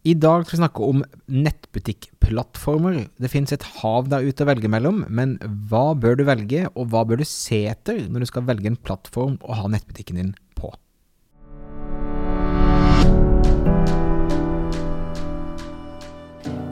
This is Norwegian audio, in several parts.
I dag skal vi snakke om nettbutikkplattformer. Det finnes et hav der ute å velge mellom, men hva bør du velge, og hva bør du se etter når du skal velge en plattform å ha nettbutikken din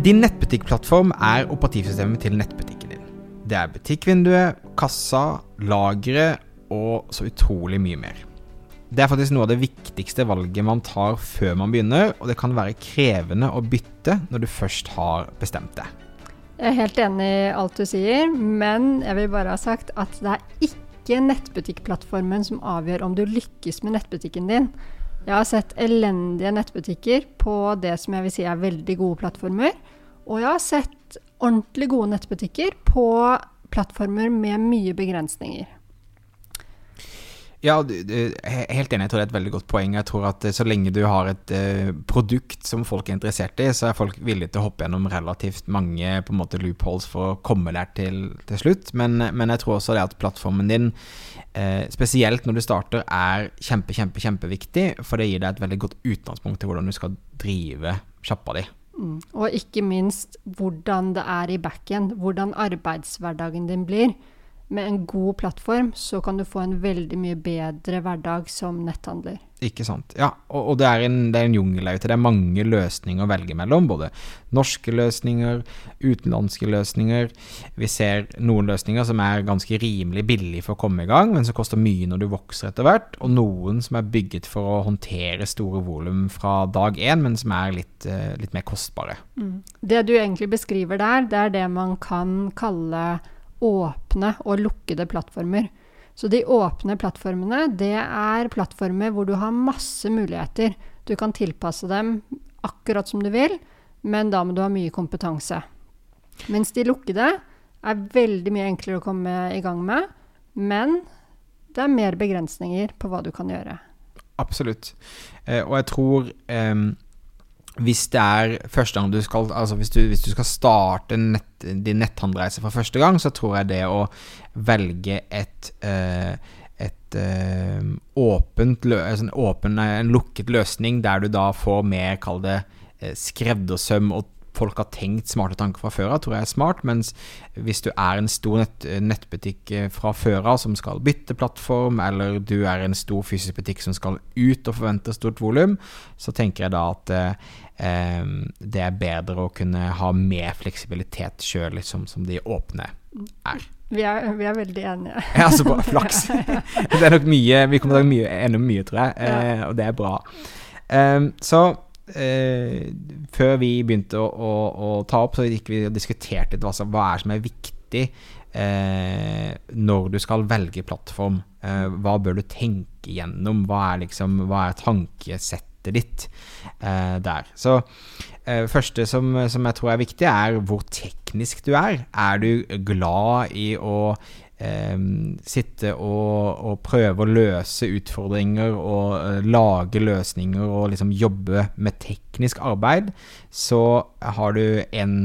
Din nettbutikkplattform er operativsystemet til nettbutikken din. Det er butikkvinduet, kassa, lageret og så utrolig mye mer. Det er faktisk noe av det viktigste valget man tar før man begynner, og det kan være krevende å bytte når du først har bestemt det. Jeg er helt enig i alt du sier, men jeg vil bare ha sagt at det er ikke nettbutikkplattformen som avgjør om du lykkes med nettbutikken din. Jeg har sett elendige nettbutikker på det som jeg vil si er veldig gode plattformer. Og jeg har sett ordentlig gode nettbutikker på plattformer med mye begrensninger. Ja, du, du, helt enig. Jeg tror det er et veldig godt poeng. Jeg tror at Så lenge du har et uh, produkt som folk er interessert i, så er folk villige til å hoppe gjennom relativt mange på en måte loopholes for å komme der til, til slutt. Men, men, jeg tror også det at plattformen din, uh, spesielt når du starter, er kjempe, kjempe, kjempeviktig. For det gir deg et veldig godt utgangspunkt til hvordan du skal drive sjappa di. Og ikke minst hvordan det er i backen, Hvordan arbeidshverdagen din blir med en god plattform så kan du få en veldig mye bedre hverdag som netthandler. Ikke sant. Ja, og, og det er en, det er en jungel der ute. Det er mange løsninger å velge mellom. Både norske løsninger, utenlandske løsninger. Vi ser noen løsninger som er ganske rimelig billige for å komme i gang, men som koster mye når du vokser etter hvert. Og noen som er bygget for å håndtere store volum fra dag én, men som er litt, uh, litt mer kostbare. Mm. Det du egentlig beskriver der, det er det man kan kalle åpne og lukkede plattformer. Så de åpne plattformene, det er plattformer hvor du har masse muligheter. Du kan tilpasse dem akkurat som du vil, men da må du ha mye kompetanse. Mens de lukkede er veldig mye enklere å komme i gang med, men det er mer begrensninger på hva du kan gjøre. Absolutt. Eh, og jeg tror eh, hvis det er første gang du skal Altså hvis du, hvis du skal starte nett, din netthandreise for første gang, så tror jeg det å velge et uh, et uh, åpent altså en, åpen, en lukket løsning der du da får mer, kall det, skreddersøm og folk har tenkt smarte tanker fra før av, tror jeg er smart. Mens hvis du er en stor nett, nettbutikk eh, fra før av som skal bytte plattform, eller du er en stor fysisk butikk som skal ut og forventer stort volum, så tenker jeg da at eh, det er bedre å kunne ha mer fleksibilitet sjøl, liksom, som de åpne er. Vi er, vi er, veldig enige. ja, så bra. Flaks. det er nok mye Vi kommer til å enda mye, tror jeg, eh, og det er bra. Um, så eh, før vi begynte å, å, å, ta opp, så gikk vi og diskuterte litt hva, hva er som er viktig eh, når du skal velge plattform. Eh, hva bør du tenke gjennom? Hva er, liksom, hva er tankesettet ditt eh, der? Så eh, første som, som, jeg tror er viktig, er hvor teknisk du er. Er du glad i å sitte og, og, prøve å løse utfordringer og uh, lage løsninger og liksom jobbe med teknisk arbeid, så har du en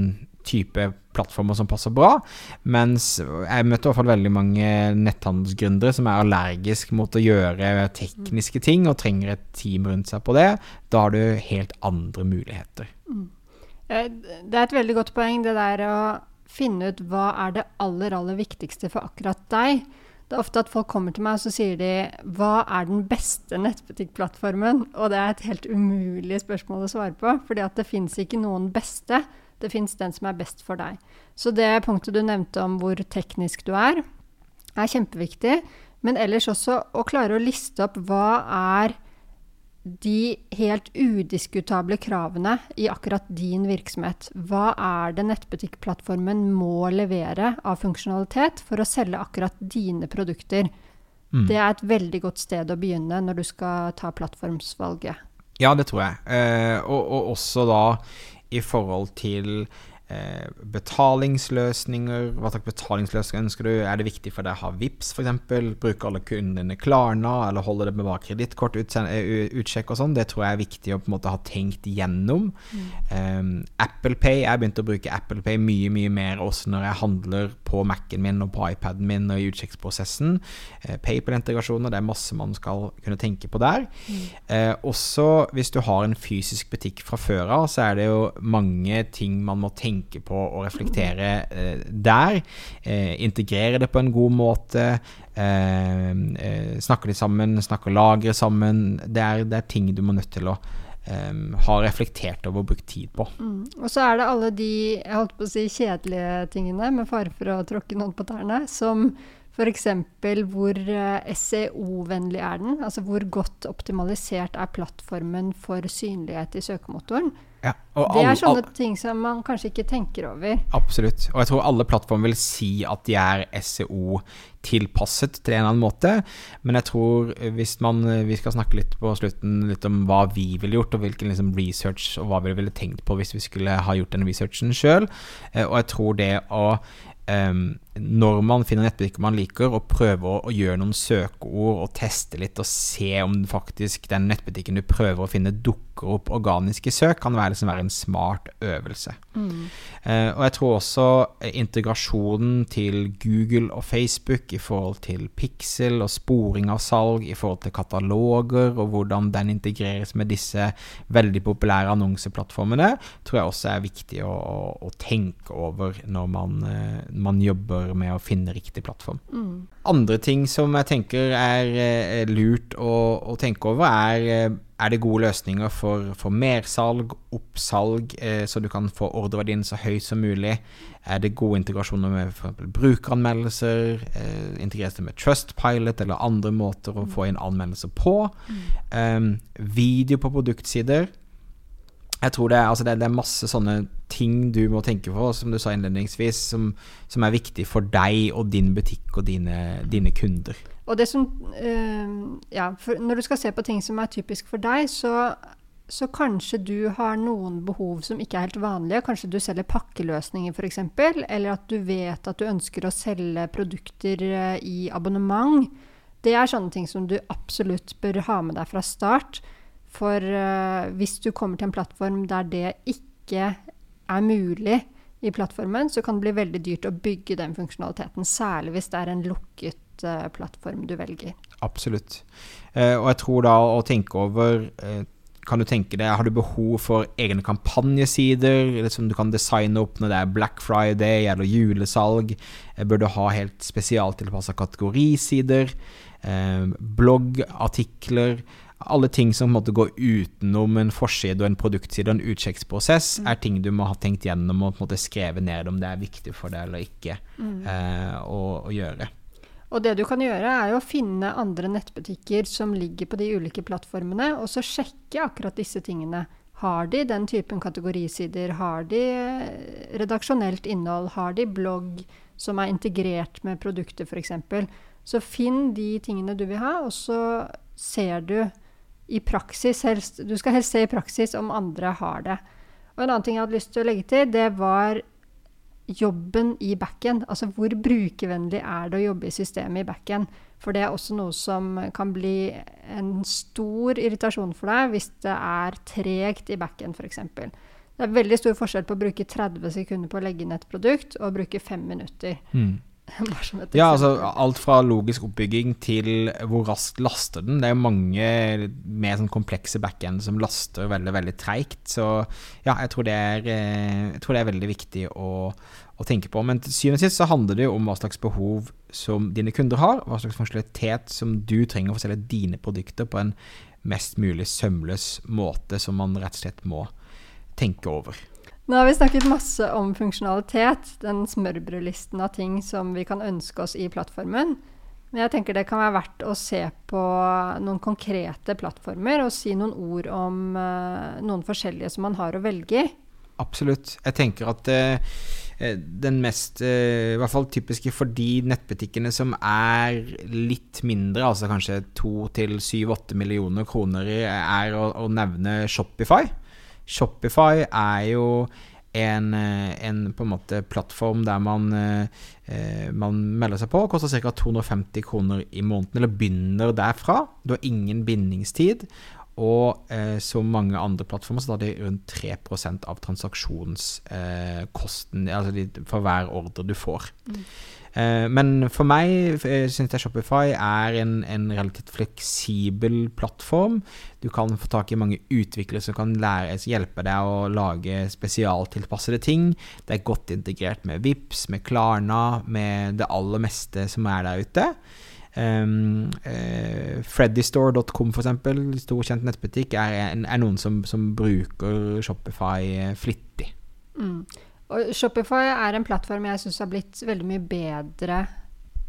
type plattformer som passer bra. Mens jeg møtte i hvert fall veldig mange netthandelsgründere som er allergisk mot å gjøre tekniske ting og trenger et team rundt seg på det. Da har du helt andre muligheter. Mm. Det er et veldig godt poeng, det der å finne ut hva er det aller, aller viktigste for akkurat deg. Det er ofte at folk kommer til meg og så sier de, hva er den beste nettbutikkplattformen? Og det er et helt umulig spørsmål å svare på, at det fins ikke noen beste. Det fins den som er best for deg. Så det punktet du nevnte om hvor teknisk du er, er kjempeviktig. Men ellers også å klare å liste opp hva er de helt udiskutable kravene i akkurat din virksomhet. Hva er det nettbutikkplattformen må levere av funksjonalitet for å selge akkurat dine produkter? Mm. Det er et veldig godt sted å begynne når du skal ta plattformsvalget. Ja, det tror jeg. Eh, og, og, også da i forhold til eh, betalingsløsninger. Hva slags betalingsløsninger ønsker du? Er det viktig for deg å ha VIPS f.eks.? Bruker alle kundene Klarna, eller holder det med bare kredittkort, utsjekk og sånn? Det tror jeg er viktig å på en måte ha tenkt gjennom. Mm. Um, Apple Pay, jeg har begynt å bruke Apple Pay mye, mye mer også når jeg handler på Mac-en min og på iPaden min og i utsjekksprosessen. Uh, PayPal-integrasjoner, det er masse man skal kunne tenke på der. Mm. Uh, også hvis du har en fysisk butikk fra før av, så er det jo mange ting man må tenke på og reflektere eh, der. integrere det på en god måte. snakke litt sammen, snakke lagre sammen. Det er, det er ting du må nødt til å Um, har reflektert over og brukt tid på. Mm. Og så er det alle de jeg holdt på å si, kjedelige tingene, med fare for å tråkke noen på tærne, som f.eks. hvor SEO-vennlig er den? Altså hvor godt optimalisert er plattformen for synlighet i søkemotoren? Ja, det er sånne ting som man kanskje ikke tenker over. Absolutt. Og jeg tror alle plattformer vil si at de er SEO-tilpasset til en eller annen måte. Men jeg tror hvis man Vi skal snakke litt på slutten litt om hva vi ville gjort, og hvilken liksom research og hva vi ville tenkt på hvis vi skulle ha gjort den researchen sjøl. Eh, og jeg tror det å um, når man finner nettbutikker man liker, og prøver å, å, gjøre noen søkeord og teste litt og se om faktisk den nettbutikken du prøver å finne, dukker opp organiske søk, kan være, liksom være en smart øvelse. Mm. Eh, og jeg tror også integrasjonen til Google og Facebook i forhold til pixel og sporing av salg, i forhold til kataloger og hvordan den integreres med disse veldig populære annonseplattformene, tror jeg også er viktig å, å, å tenke over når man, uh, man jobber jobber med å finne riktig plattform. Mm. Andre ting som jeg tenker er, eh, lurt å, å, tenke over, er eh, er det gode løsninger for, for mersalg, oppsalg, eh, så du kan få ordreverdien så høy som mulig? Er det gode integrasjoner med f.eks. brukeranmeldelser? Eh, integreres det med Trustpilot eller andre måter å få inn anmeldelser på? Mm. Um, video på produktsider jeg tror det altså det, det er, masse sånne ting du må tenke på, som du sa innledningsvis, som, som er viktig for deg og din butikk og dine, dine kunder. Og det som øh, Ja, når du skal se på ting som er typisk for deg, så, så kanskje du har noen behov som ikke er helt vanlige. Kanskje du selger pakkeløsninger, f.eks. Eller at du vet at du ønsker å selge produkter øh, i abonnement. Det er sånne ting som du absolutt bør ha med deg fra start. For uh, hvis du kommer til en plattform der det ikke er mulig i plattformen, så kan det bli veldig dyrt å bygge den funksjonaliteten. Særlig hvis det er en lukket uh, plattform du velger. Absolutt. Uh, og jeg tror da å tenke over kan du tenke deg, Har du behov for egne kampanjesider som du kan designe opp når det er Black Friday eller julesalg? Bør du ha helt spesialtilpassa kategorisider? bloggartikler? Alle ting som måtte gå utenom en forside og en produktside og en utsjekksprosess, mm. er ting du må ha tenkt gjennom og på en måte skrevet ned om det er viktig for deg eller ikke mm. eh, å, å, gjøre. Og det du kan gjøre, er jo å finne andre nettbutikker som ligger på de ulike plattformene, og så sjekke akkurat disse tingene. Har de den typen kategorisider? Har de eh, redaksjonelt innhold? Har de blogg som er integrert med produkter, f.eks.? Så finn de tingene du vil ha, og så ser du i praksis helst Du skal helst se i praksis om andre har det. Og en annen ting jeg hadde lyst til å legge til, det var jobben i backend. Altså hvor brukervennlig er det å jobbe i systemet i backend? For det er også noe som kan bli en stor irritasjon for deg hvis det er tregt i backend, f.eks. Det er veldig stor forskjell på å bruke 30 sekunder på å legge inn et produkt og å bruke fem minutter. Mm. ja, altså alt fra logisk oppbygging til hvor raskt laster den. Det er jo mange mer sånn komplekse backend som laster veldig, veldig treigt. Så ja, jeg tror det er, eh, tror det er veldig viktig å, å, tenke på. Men til syvende og sist så handler det jo om hva slags behov som dine kunder har. Hva slags funksjonalitet som du trenger for å selge dine produkter på en mest mulig sømløs måte som man rett og slett må tenke over. Nå har vi snakket masse om funksjonalitet, den smørbrødlisten av ting som vi kan ønske oss i plattformen. Men jeg tenker det kan være verdt å se på noen konkrete plattformer og si noen ord om uh, noen forskjellige som man har å velge i. Absolutt. Jeg tenker at uh, den mest uh, I hvert fall typiske for de nettbutikkene som er litt mindre, altså kanskje to til syv-åtte millioner kroner, er å, å nevne Shopify. Shopify er jo en, eh, en, på en måte plattform der man, eh, man melder seg på. Koster ca. 250 kroner i måneden, eller begynner derfra. Du har ingen bindingstid. Og eh, som mange andre plattformer så tar de rundt 3% av transaksjonskosten eh, altså for hver ordre du får. Mm. Eh, men for meg syns jeg Shopify er en, en, relativt fleksibel plattform. Du kan få tak i mange utviklere som kan lære, hjelpe deg å lage spesialtilpassede ting. Det er godt integrert med VIPS, med Klarna, med det aller meste som er der ute. Um, uh, Freddystore.com, f.eks., stor kjent nettbutikk, er, en, er noen som, som, bruker Shopify flittig. Mm. Og Shopify er en plattform jeg syns har blitt veldig mye bedre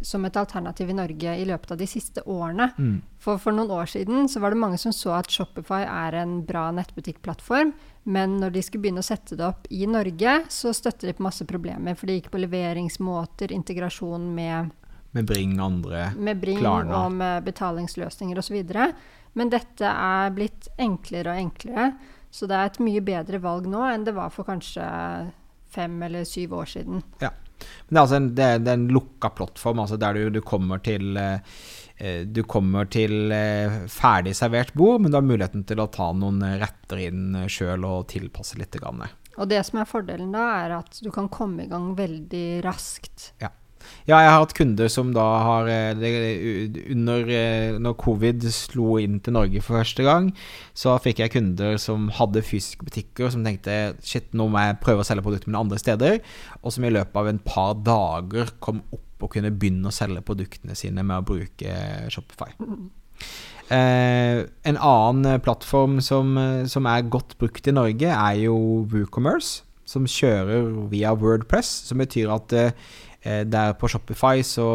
som et alternativ i Norge i løpet av de siste årene. Mm. For for noen år siden så var det mange som så at Shopify er en bra nettbutikkplattform, men når de skulle begynne å sette det opp i Norge, så støtter de på masse problemer. For det gikk på leveringsmåter, integrasjon med Med Bring andre, med Bring Klarna. og med betalingsløsninger osv. Men dette er blitt enklere og enklere, så det er et mye bedre valg nå enn det var for kanskje fem eller syv år siden. Ja. Men det er, altså en, det er, det er en lukka plattform, altså der du, du, kommer til eh, du kommer til eh, ferdig servert bord, men du har muligheten til å ta noen retter inn sjøl og tilpasse litt. Grann. Og det som er fordelen da, er at du kan komme i gang veldig raskt. Ja. Ja, jeg har hatt kunder som da har eh, Under eh, Når covid slo inn til Norge for første gang, så fikk jeg kunder som hadde fysiske butikker, som tenkte shit, nå må jeg prøve å selge produktene mine andre steder, og som i løpet av en par dager kom opp og kunne begynne å selge produktene sine med å bruke Shopify. Eh, en annen plattform som, som, er godt brukt i Norge, er jo WooCommerce, som kjører via Wordpress, som betyr at eh, Eh, der på Shopify så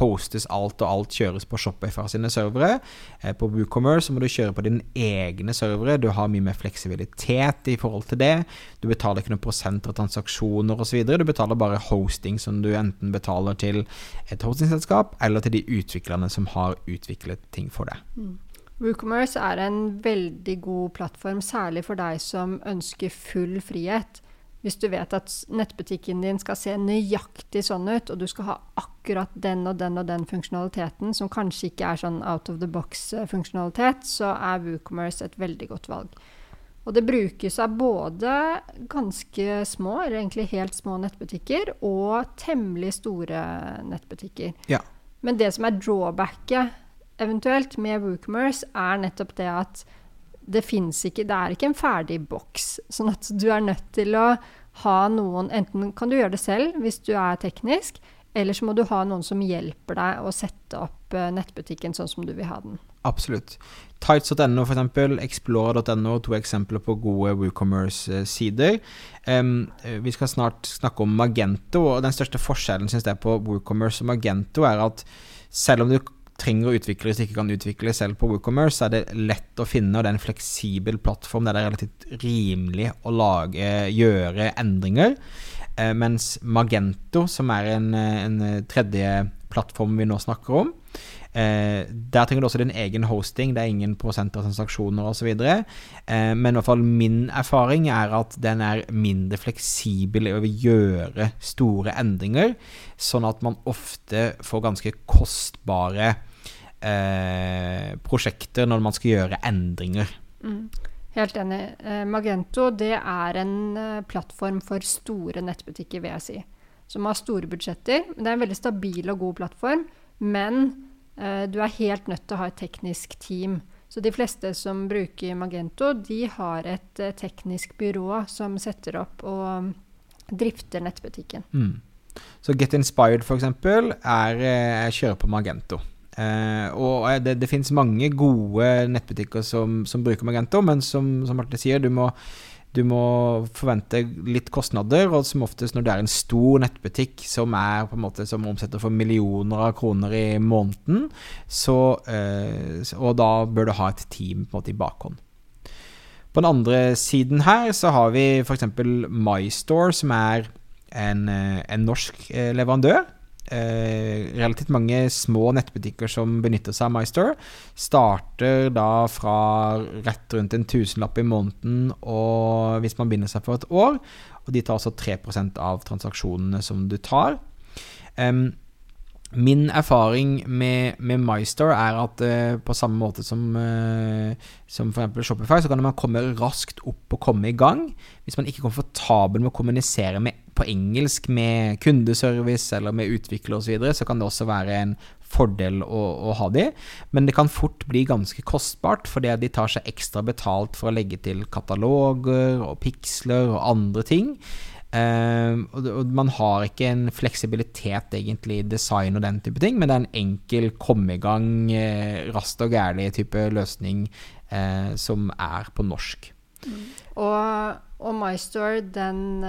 hostes alt, og alt kjøres på Shopify sine servere. Eh, på WooCommerce så må du kjøre på dine egne servere. Du har mye mer fleksibilitet i forhold til det. Du betaler ikke noen prosent av transaksjoner osv. Du betaler bare hosting som du enten betaler til et hostingselskap, eller til de utviklerne som har utviklet ting for deg. Mm. WooCommerce er en veldig god plattform, særlig for deg som ønsker full frihet. Hvis du vet at nettbutikken din skal se nøyaktig sånn ut, og du skal ha akkurat den og den og den funksjonaliteten, som kanskje ikke er sånn out of the box-funksjonalitet, så er WooCommerce et veldig godt valg. Og det brukes av både ganske små, eller egentlig helt små nettbutikker, og temmelig store nettbutikker. Ja. Men det som er drawbacket eventuelt med WooCommerce, er nettopp det at det fins ikke Det er ikke en ferdig boks. Sånn at du er nødt til å ha noen Enten kan du gjøre det selv hvis du er teknisk, eller så må du ha noen som hjelper deg å sette opp eh, nettbutikken sånn som du vil ha den. Absolutt. Tights.no f.eks., Explorer.no, to eksempler på gode WooCommerce-sider. Um, vi skal snart snakke om Magento, og den største forskjellen synes jeg på WooCommerce og Magento er at selv om du trenger å utvikle hvis du ikke kan utvikle selv på WooCommerce, så er det lett å finne, og det er en fleksibel plattform der det er relativt rimelig å lage, gjøre endringer. Eh, mens Magento, som er en, en, tredje plattform vi nå snakker om, eh, der trenger du også din egen hosting, det er ingen prosent av transaksjoner osv. Eh, men i hvert fall min erfaring er at den er mindre fleksibel i å gjøre store endringer, sånn at man ofte får ganske kostbare eh, prosjekter når man skal gjøre endringer. Mm. Helt enig. Eh, Magento det er en eh, plattform for store nettbutikker, vil jeg si. Som har store budsjetter. Det er en veldig stabil og god plattform. Men eh, du er helt nødt til å ha et teknisk team. Så de fleste som bruker Magento, de har et eh, teknisk byrå som setter opp og um, drifter nettbutikken. Mm. Så Get Inspired, for eksempel, er, er kjører på Magento. Uh, og det, det finnes mange gode nettbutikker som, som bruker Magento, men som, som Marte sier, du må, du må, forvente litt kostnader. Og som oftest når det er en stor nettbutikk som, er, måte, som omsetter for millioner av kroner i måneden, så, uh, og da bør du ha et team måte i bakhånd. På den andre siden her så har vi f.eks. MyStore, som er en, en norsk leverandør eh, relativt mange små nettbutikker som benytter seg av MyStore. Starter da fra rett rundt en tusenlapp i måneden og hvis man binder seg for et år. Og de tar altså 3% av transaksjonene som du tar. Um, Min erfaring med, med MyStore er at uh, på samme måte som, uh, som f.eks. Shopify, så kan man komme raskt opp og komme i gang. Hvis man ikke er komfortabel med å kommunisere med, på engelsk med kundeservice eller med utvikler osv., så, videre, så kan det også være en fordel å, å, ha de. Men det kan fort bli ganske kostbart, fordi de tar seg ekstra betalt for å legge til kataloger og piksler og andre ting. Uh, og, man har ikke en fleksibilitet egentlig i design og den type ting, men det er en enkel komme i gang, uh, raskt og gærlig type løsning uh, som er på norsk. Mm. Og, og MyStore, den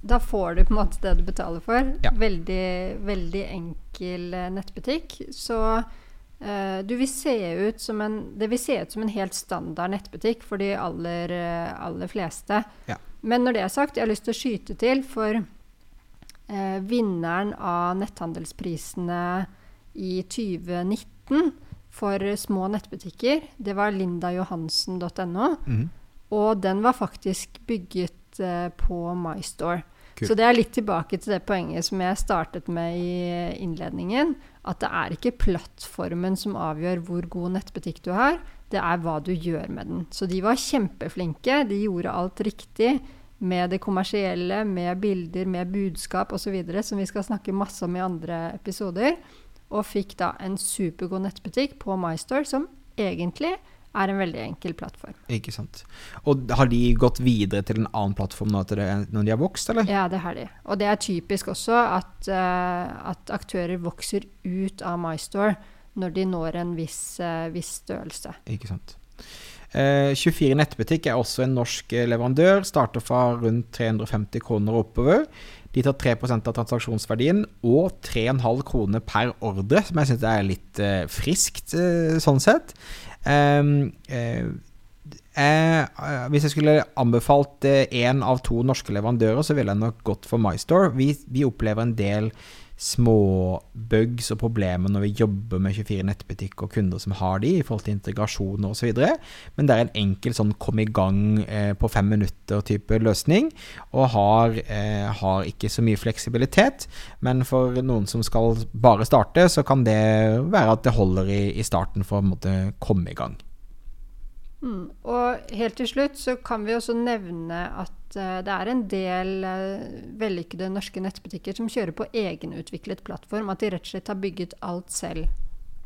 Da får du på en måte det du betaler for. Ja. Veldig, veldig enkel nettbutikk. Så du vil se ut som en, det vil se ut som en helt standard nettbutikk for de aller, aller fleste. Ja. Men når det er sagt, jeg har lyst til å skyte til for eh, vinneren av netthandelsprisene i 2019 for små nettbutikker, det var lindajohansen.no. Mm. Og den var faktisk bygget eh, på MyStore. Cool. Så det er litt tilbake til det poenget som jeg startet med i innledningen. At det er ikke plattformen som avgjør hvor god nettbutikk du har det er hva du gjør med den. Så de var kjempeflinke. De gjorde alt riktig med det kommersielle, med bilder, med budskap osv., som vi skal snakke masse om i andre episoder. Og fikk da en supergod nettbutikk på MyStore, som egentlig er en veldig enkel plattform. Ikke sant. Og har de gått videre til en annen plattform nå når de har vokst, eller? Ja, det har de. Og det er typisk også at, uh, at aktører vokser ut av MyStore når de når en viss, uh, viss størrelse. Ikke sant. Uh, 24 nettbutikk er også en norsk eh, leverandør. Starter fra rundt 350 kroner oppover. De tar 3% av transaksjonsverdien og 3,5 kroner per ordre, som jeg syns er litt eh, friskt eh, sånn sett. Ehm, eh, hvis jeg skulle anbefalt én av to norske leverandører, så ville jeg nok gått for MyStore. Vi, vi opplever en del små bugs og problemer når vi jobber med 24 nettbutikker og kunder som har de, i forhold til integrasjon osv. Men det er en enkel sånn kom i gang eh, på fem minutter-type løsning, og har, eh, har, ikke så mye fleksibilitet. Men for noen som skal bare starte, så kan det være at det holder i, i starten for å måtte komme i gang. Mm. Og helt til slutt så kan vi også nevne at uh, det er en del uh, vellykkede norske nettbutikker som kjører på egenutviklet plattform. At de rett og slett har bygget alt selv.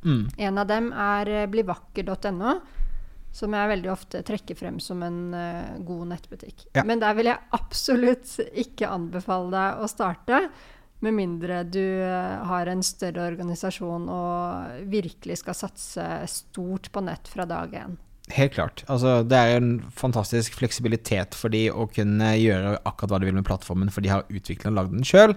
Mm. En av dem er uh, blivakker.no, som jeg veldig ofte trekker frem som en uh, god nettbutikk. Ja. Men der vil jeg absolutt ikke anbefale deg å starte. Med mindre du har en større organisasjon og virkelig skal satse stort på nett fra dag én. Helt klart. Altså, det er en fantastisk fleksibilitet for de å kunne gjøre akkurat hva de vil med plattformen, for de har utvikla og lagd den sjøl.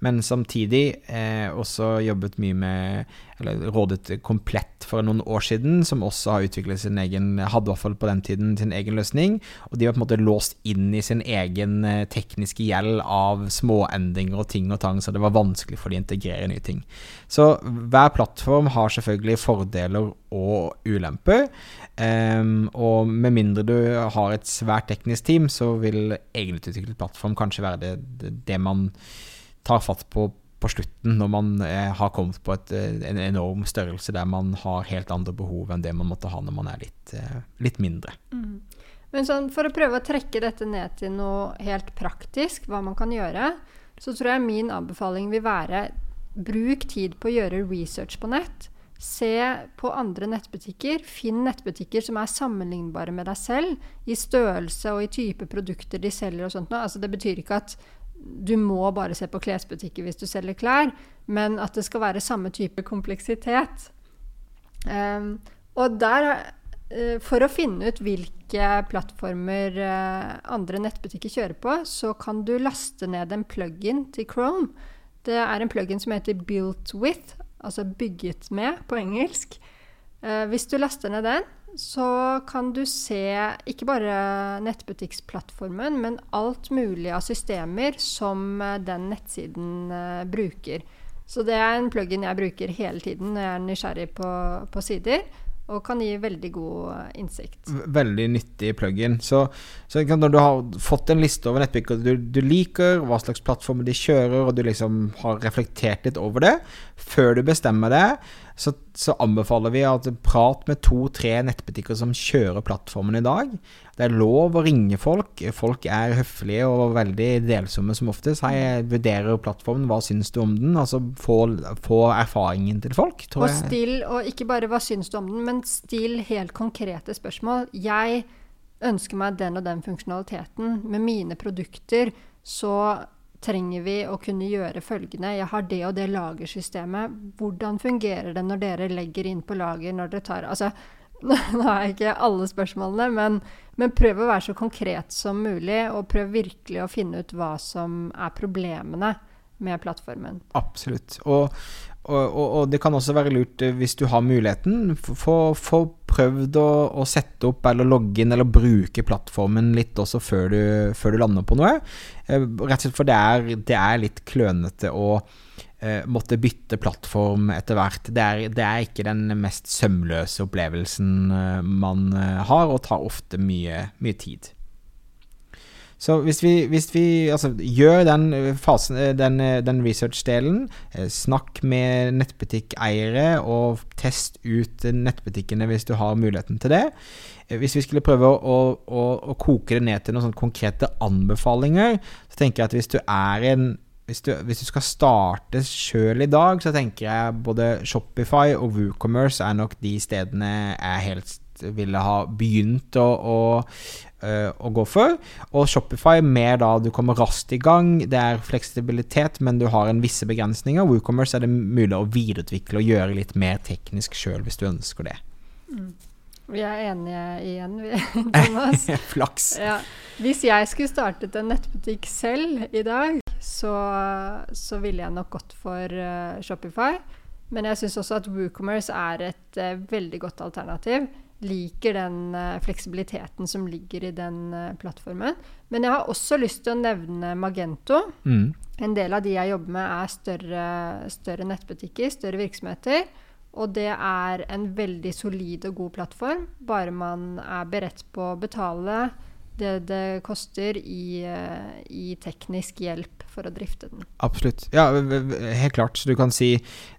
Men samtidig eh, også jobbet mye med Eller rådet Komplett for noen år siden, som også har utviklet sin egen Hadde i hvert fall på den tiden sin egen løsning. Og de var på en måte låst inn i sin egen eh, tekniske gjeld av småendringer og ting og tang, så det var vanskelig for de å integrere nye ting. Så hver plattform har selvfølgelig fordeler og ulemper. Um, og med mindre du har et svært teknisk team, så vil egenutviklet plattform kanskje være det, det man tar fatt på på slutten, når man eh, har kommet på et, eh, en enorm størrelse der man har helt andre behov enn det man måtte ha når man er litt, eh, litt mindre. Mm. Men sånn, for å prøve å trekke dette ned til noe helt praktisk, hva man kan gjøre, så tror jeg min anbefaling vil være bruk tid på å gjøre research på nett. Se på andre nettbutikker. Finn nettbutikker som er sammenlignbare med deg selv i størrelse og i type produkter de selger og sånt. Altså, det betyr ikke at du må bare se på klesbutikker hvis du selger klær, men at det skal være samme type kompleksitet. Um, og der, uh, for å finne ut hvilke plattformer uh, andre nettbutikker kjører på, så kan du laste ned en plug-in til Chrome. Det er en plug-in som heter Built With, altså bygget med på engelsk. Uh, hvis du laster ned den, så kan du se ikke bare nettbutikksplattformen, men alt mulig av systemer som eh, den nettsiden uh, bruker. Så det er en plugin jeg bruker hele tiden når jeg er nysgjerrig på, på sider og kan gi veldig god eh, innsikt. Veldig nyttig plug-in. Så, så, når du har fått en liste over nettbutikker du, du, liker, hva slags plattformer de kjører, og du liksom har reflektert litt over det, før du bestemmer det, så, så anbefaler vi at prat med to-tre nettbutikker som kjører plattformen i dag. Det er lov å ringe folk. Folk er høflige og veldig delsomme som oftest. Hei, jeg vurderer plattformen, hva syns du om den? Altså få, få erfaringen til folk, tror og Still, og ikke bare hva syns du om den, men still helt konkrete spørsmål. Jeg ønsker meg den og den funksjonaliteten. Med mine produkter så trenger vi å kunne gjøre følgende. Jeg har det og det lagersystemet. Hvordan fungerer det når dere legger inn på lager når dere tar Altså, nå har jeg ikke alle spørsmålene, men, men, prøv å være så konkret som mulig, og prøv virkelig å finne ut hva som er problemene med plattformen. Absolutt. Og, og, og, det kan også være lurt, eh, hvis du har muligheten, få prøvd å, å, sette opp eller logge inn eller bruke plattformen litt også før du, før du lander på noe. Eh, rett og slett for det er, det er litt klønete å eh, måtte bytte plattform etter hvert. Det er, det er, ikke den mest sømløse opplevelsen eh, man har, og tar ofte mye, mye tid. Så hvis vi, hvis vi altså, gjør den, fasen, eh, den, den research-delen, snakk med nettbutikkeiere og test ut nettbutikkene hvis du har muligheten til det. Hvis vi skulle prøve å, å, å koke det ned til noen konkrete anbefalinger, så tenker jeg at hvis du er en hvis du, hvis du, skal starte sjøl i dag, så tenker jeg både Shopify og WooCommerce er nok de stedene jeg ville ha begynt å, å, uh, å, gå for. Og Shopify mer da du kommer raskt i gang. Det er fleksibilitet, men du har en visse begrensninger. WooCommerce er det mulig å videreutvikle og gjøre litt mer teknisk sjøl hvis du ønsker det. Mm. Vi er enige igjen, vi, Thomas. Flaks. Ja. Hvis jeg skulle startet en nettbutikk selv i dag, så, så ville jeg nok gått for uh, Shopify. Men jeg syns også at WooCommerce er et uh, veldig godt alternativ. Liker den uh, fleksibiliteten som ligger i den plattformen. Men jeg har også lyst til å nevne Magento. Mm. En del av de jeg jobber med, er større, større nettbutikker, større virksomheter. Og det er en veldig solid og god plattform, bare man er beredt på å betale det det koster i, i teknisk hjelp for å drifte den. Absolutt. Ja, helt klart. Så du kan si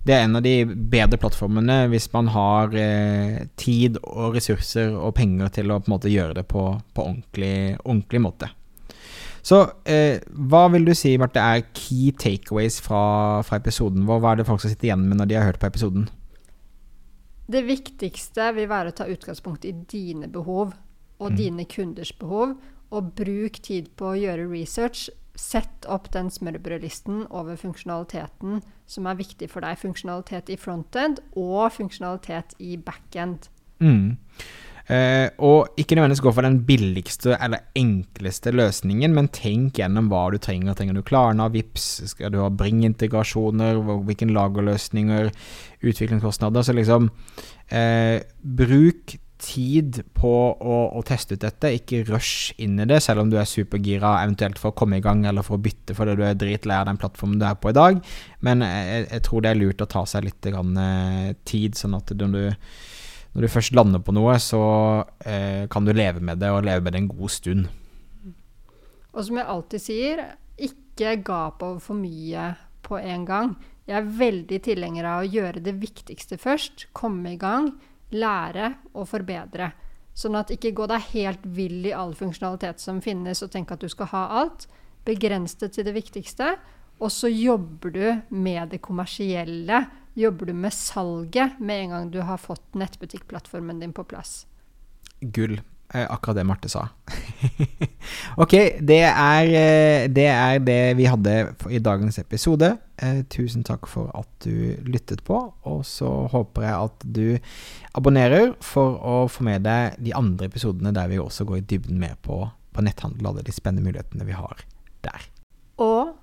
det er en av de bedre plattformene hvis man har eh, tid og ressurser og penger til å på en måte gjøre det på, på ordentlig, ordentlig måte. Så eh, hva vil du si, Marte, er key takeaways fra, fra episoden? Hva er det folk skal sitte igjen med når de har hørt på episoden? Det viktigste vil være å ta utgangspunkt i dine behov og mm. dine kunders behov, og bruk tid på å gjøre research Sett opp den smørbrødlisten over funksjonaliteten som er viktig for deg. Funksjonalitet i frontend og funksjonalitet i backend. Mm. Eh, og ikke nødvendigvis gå for den billigste eller enkleste løsningen, men tenk gjennom hva du trenger. Trenger du Klarna, Vips, skal du ha Bring-integrasjoner, hvilke lagerløsninger, utviklingskostnader? Så liksom eh, bruk tid på å, å, teste ut dette. Ikke rush inn i det, selv om du er supergira eventuelt for å komme i gang eller for å bytte fordi du er dritlei av den plattformen du er på i dag. Men jeg, jeg, tror det er lurt å ta seg litt grann, eh, tid, sånn at når du, når du først lander på noe, så eh, kan du leve med det, og leve med det en god stund. Og som jeg alltid sier, ikke gap over for mye på en gang. Jeg er veldig tilhenger av å gjøre det viktigste først. Komme i gang lære og forbedre. Sånn at ikke gå deg helt vill i all funksjonalitet som finnes, og tenk at du skal ha alt. Begrens det til det viktigste. Og så jobber du med det kommersielle. Jobber du med salget med en gang du har fått nettbutikkplattformen din på plass. Gull. Eh, akkurat det Marte sa. ok, det er, eh, det er, det vi hadde i dagens episode. Eh, tusen takk for at du lyttet på, og så håper jeg at du abonnerer for å få med deg de andre episodene der vi også går i dybden mer på, på netthandel og alle de spennende mulighetene vi har der. Og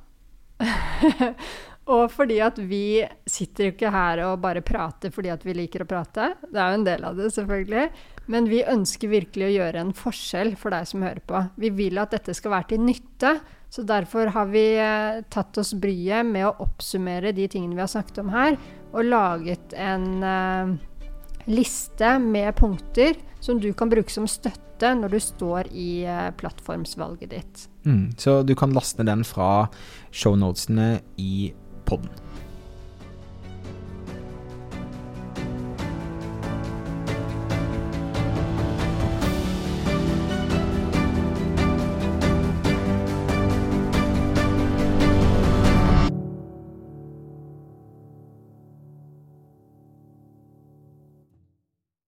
Og fordi at vi sitter jo ikke her og bare prater fordi at vi liker å prate. Det er jo en del av det, selvfølgelig. Men vi ønsker virkelig å gjøre en forskjell for deg som hører på. Vi vil at dette skal være til nytte. Så derfor har vi eh, tatt oss bryet med å oppsummere de tingene vi har snakket om her, og laget en eh, liste med punkter som du kan bruke som støtte når du står i eh, plattformsvalget ditt. Mm, så du kan laste den fra shownotene i podden.